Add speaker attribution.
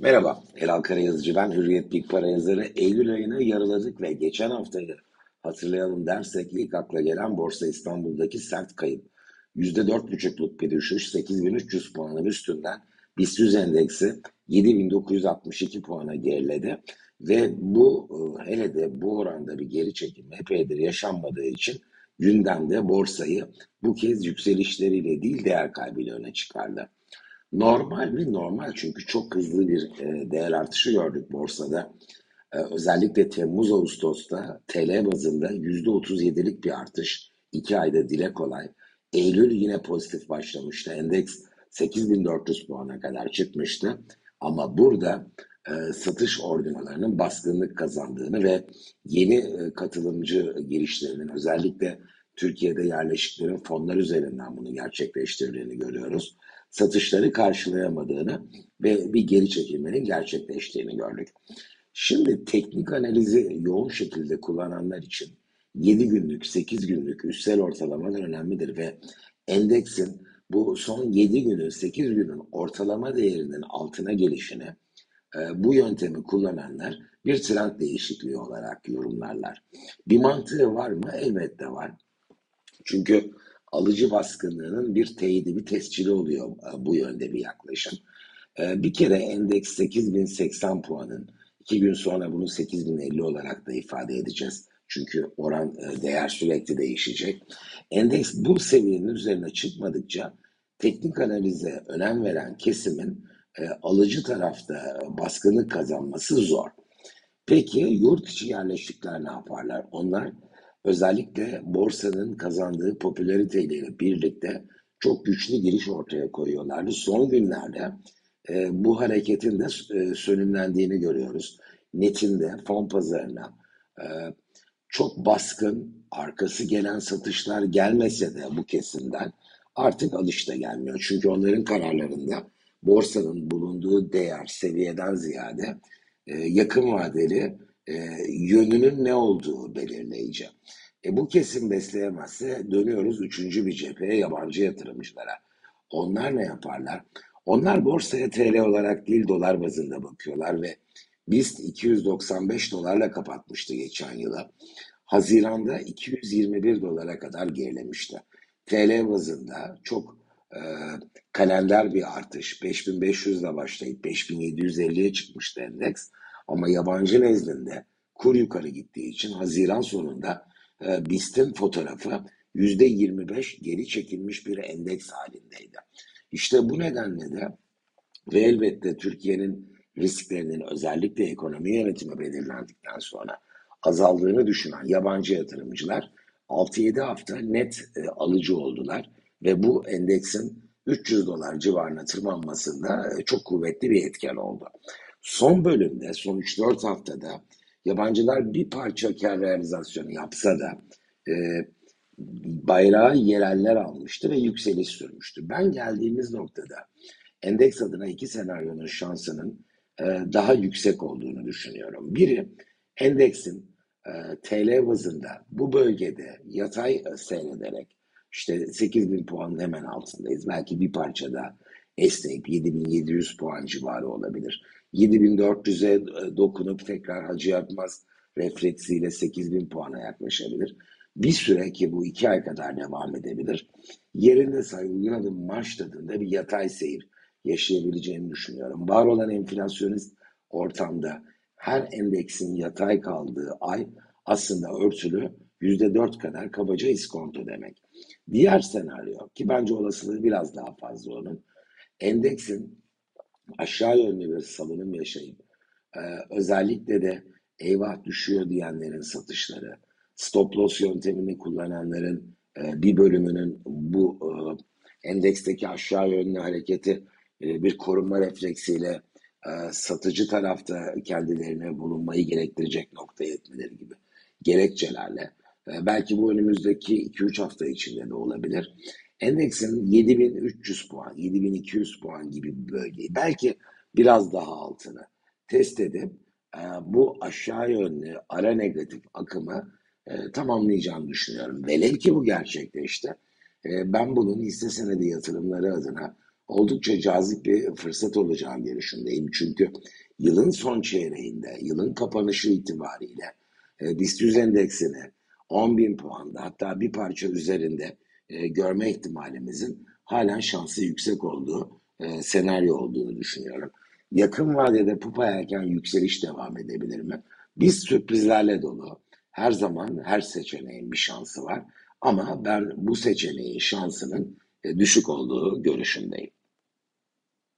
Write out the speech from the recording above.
Speaker 1: Merhaba, Elal Karayazıcı ben, Hürriyet Big Para yazarı. Eylül ayını yarıladık ve geçen haftayı hatırlayalım dersek ilk akla gelen Borsa İstanbul'daki sert kayıp. %4,5'luk bir düşüş, 8300 puanın üstünden BIST 100 endeksi 7962 puana geriledi. Ve bu e, hele de bu oranda bir geri çekim epeydir yaşanmadığı için gündemde borsayı bu kez yükselişleriyle değil değer kaybıyla öne çıkardı. Normal mi? Normal çünkü çok hızlı bir e, değer artışı gördük borsada. E, özellikle Temmuz-Ağustos'ta TL bazında %37'lik bir artış. 2 ayda dile kolay. Eylül yine pozitif başlamıştı. Endeks 8400 puana kadar çıkmıştı. Ama burada e, satış ordinalarının baskınlık kazandığını ve yeni e, katılımcı girişlerinin özellikle Türkiye'de yerleşiklerin fonlar üzerinden bunu gerçekleştirdiğini görüyoruz satışları karşılayamadığını ve bir geri çekilmenin gerçekleştiğini gördük. Şimdi teknik analizi yoğun şekilde kullananlar için 7 günlük, 8 günlük üstsel ortalamalar önemlidir ve endeksin bu son 7 günün, 8 günün ortalama değerinin altına gelişini e, bu yöntemi kullananlar bir trend değişikliği olarak yorumlarlar. Bir mantığı var mı? Elbette var. Çünkü alıcı baskınlığının bir teyidi, bir tescili oluyor e, bu yönde bir yaklaşım. E, bir kere endeks 8080 puanın, iki gün sonra bunu 8050 olarak da ifade edeceğiz. Çünkü oran e, değer sürekli değişecek. Endeks bu seviyenin üzerine çıkmadıkça teknik analize önem veren kesimin alıcı tarafta baskınlık kazanması zor. Peki yurt içi yerleşikler ne yaparlar? Onlar özellikle borsanın kazandığı popülariteyle birlikte çok güçlü giriş ortaya koyuyorlardı. Son günlerde e, bu hareketin de e, sönümlendiğini görüyoruz. Netinde, fon pazarına e, çok baskın, arkası gelen satışlar gelmese de bu kesimden artık alış da gelmiyor. Çünkü onların kararlarında borsanın bulunduğu değer seviyeden ziyade e, yakın vadeli e, yönünün ne olduğu belirleyici. E, bu kesim besleyemezse dönüyoruz üçüncü bir cepheye yabancı yatırımcılara. Onlar ne yaparlar? Onlar borsaya TL olarak değil dolar bazında bakıyorlar ve BIST 295 dolarla kapatmıştı geçen yıla. Haziranda 221 dolara kadar gerilemişti. TL bazında çok e, kalender bir artış. 5500 ile başlayıp 5750'ye çıkmıştı endeks. Ama yabancı nezdinde kur yukarı gittiği için Haziran sonunda e, BIST'in fotoğrafı %25 geri çekilmiş bir endeks halindeydi. İşte bu nedenle de ve elbette Türkiye'nin risklerinin özellikle ekonomi yönetimi belirlendikten sonra azaldığını düşünen yabancı yatırımcılar 6-7 hafta net e, alıcı oldular ve bu endeksin 300 dolar civarına tırmanmasında e, çok kuvvetli bir etken oldu. Son bölümde, son 3-4 haftada yabancılar bir parça kar realizasyonu yapsa da e, bayrağı yereller almıştı ve yükseliş sürmüştü. Ben geldiğimiz noktada endeks adına iki senaryonun şansının e, daha yüksek olduğunu düşünüyorum. Biri endeksin e, TL bazında bu bölgede yatay seyrederek işte 8000 puanın hemen altındayız. Belki bir parça da esneyip 7700 puan civarı olabilir. 7400'e e, dokunup tekrar Hacı Yatmaz refleksiyle 8000 puana yaklaşabilir. Bir süre ki bu iki ay kadar devam edebilir. Yerinde sayılı adım marş tadında bir yatay seyir yaşayabileceğini düşünüyorum. Var olan enflasyonist ortamda her endeksin yatay kaldığı ay aslında örtülü %4 kadar kabaca iskonto demek. Diğer senaryo ki bence olasılığı biraz daha fazla onun. Endeksin aşağı yönlü bir salınım yaşayıp e, özellikle de eyvah düşüyor diyenlerin satışları, stop loss yöntemini kullananların e, bir bölümünün bu e, endeksteki aşağı yönlü hareketi e, bir korunma refleksiyle e, satıcı tarafta kendilerine bulunmayı gerektirecek noktaya etmeleri gibi gerekçelerle e, belki bu önümüzdeki 2-3 hafta içinde de olabilir endeksin 7300 puan, 7200 puan gibi bir bölgeyi belki biraz daha altını test edip e, bu aşağı yönlü ara negatif akımı e, tamamlayacağını düşünüyorum. Velev ki bu gerçekleşti. E, ben bunun hisse senedi yatırımları adına oldukça cazip bir fırsat olacağı görüşündeyim. Çünkü yılın son çeyreğinde, yılın kapanışı itibariyle e, BIST 100 endeksini 10 bin puanda hatta bir parça üzerinde e, görme ihtimalimizin halen şansı yüksek olduğu e, senaryo olduğunu düşünüyorum. Yakın vadede pupa erken yükseliş devam edebilir mi? Biz sürprizlerle dolu. Her zaman her seçeneğin bir şansı var. Ama ben bu seçeneğin şansının e, düşük olduğu görüşündeyim.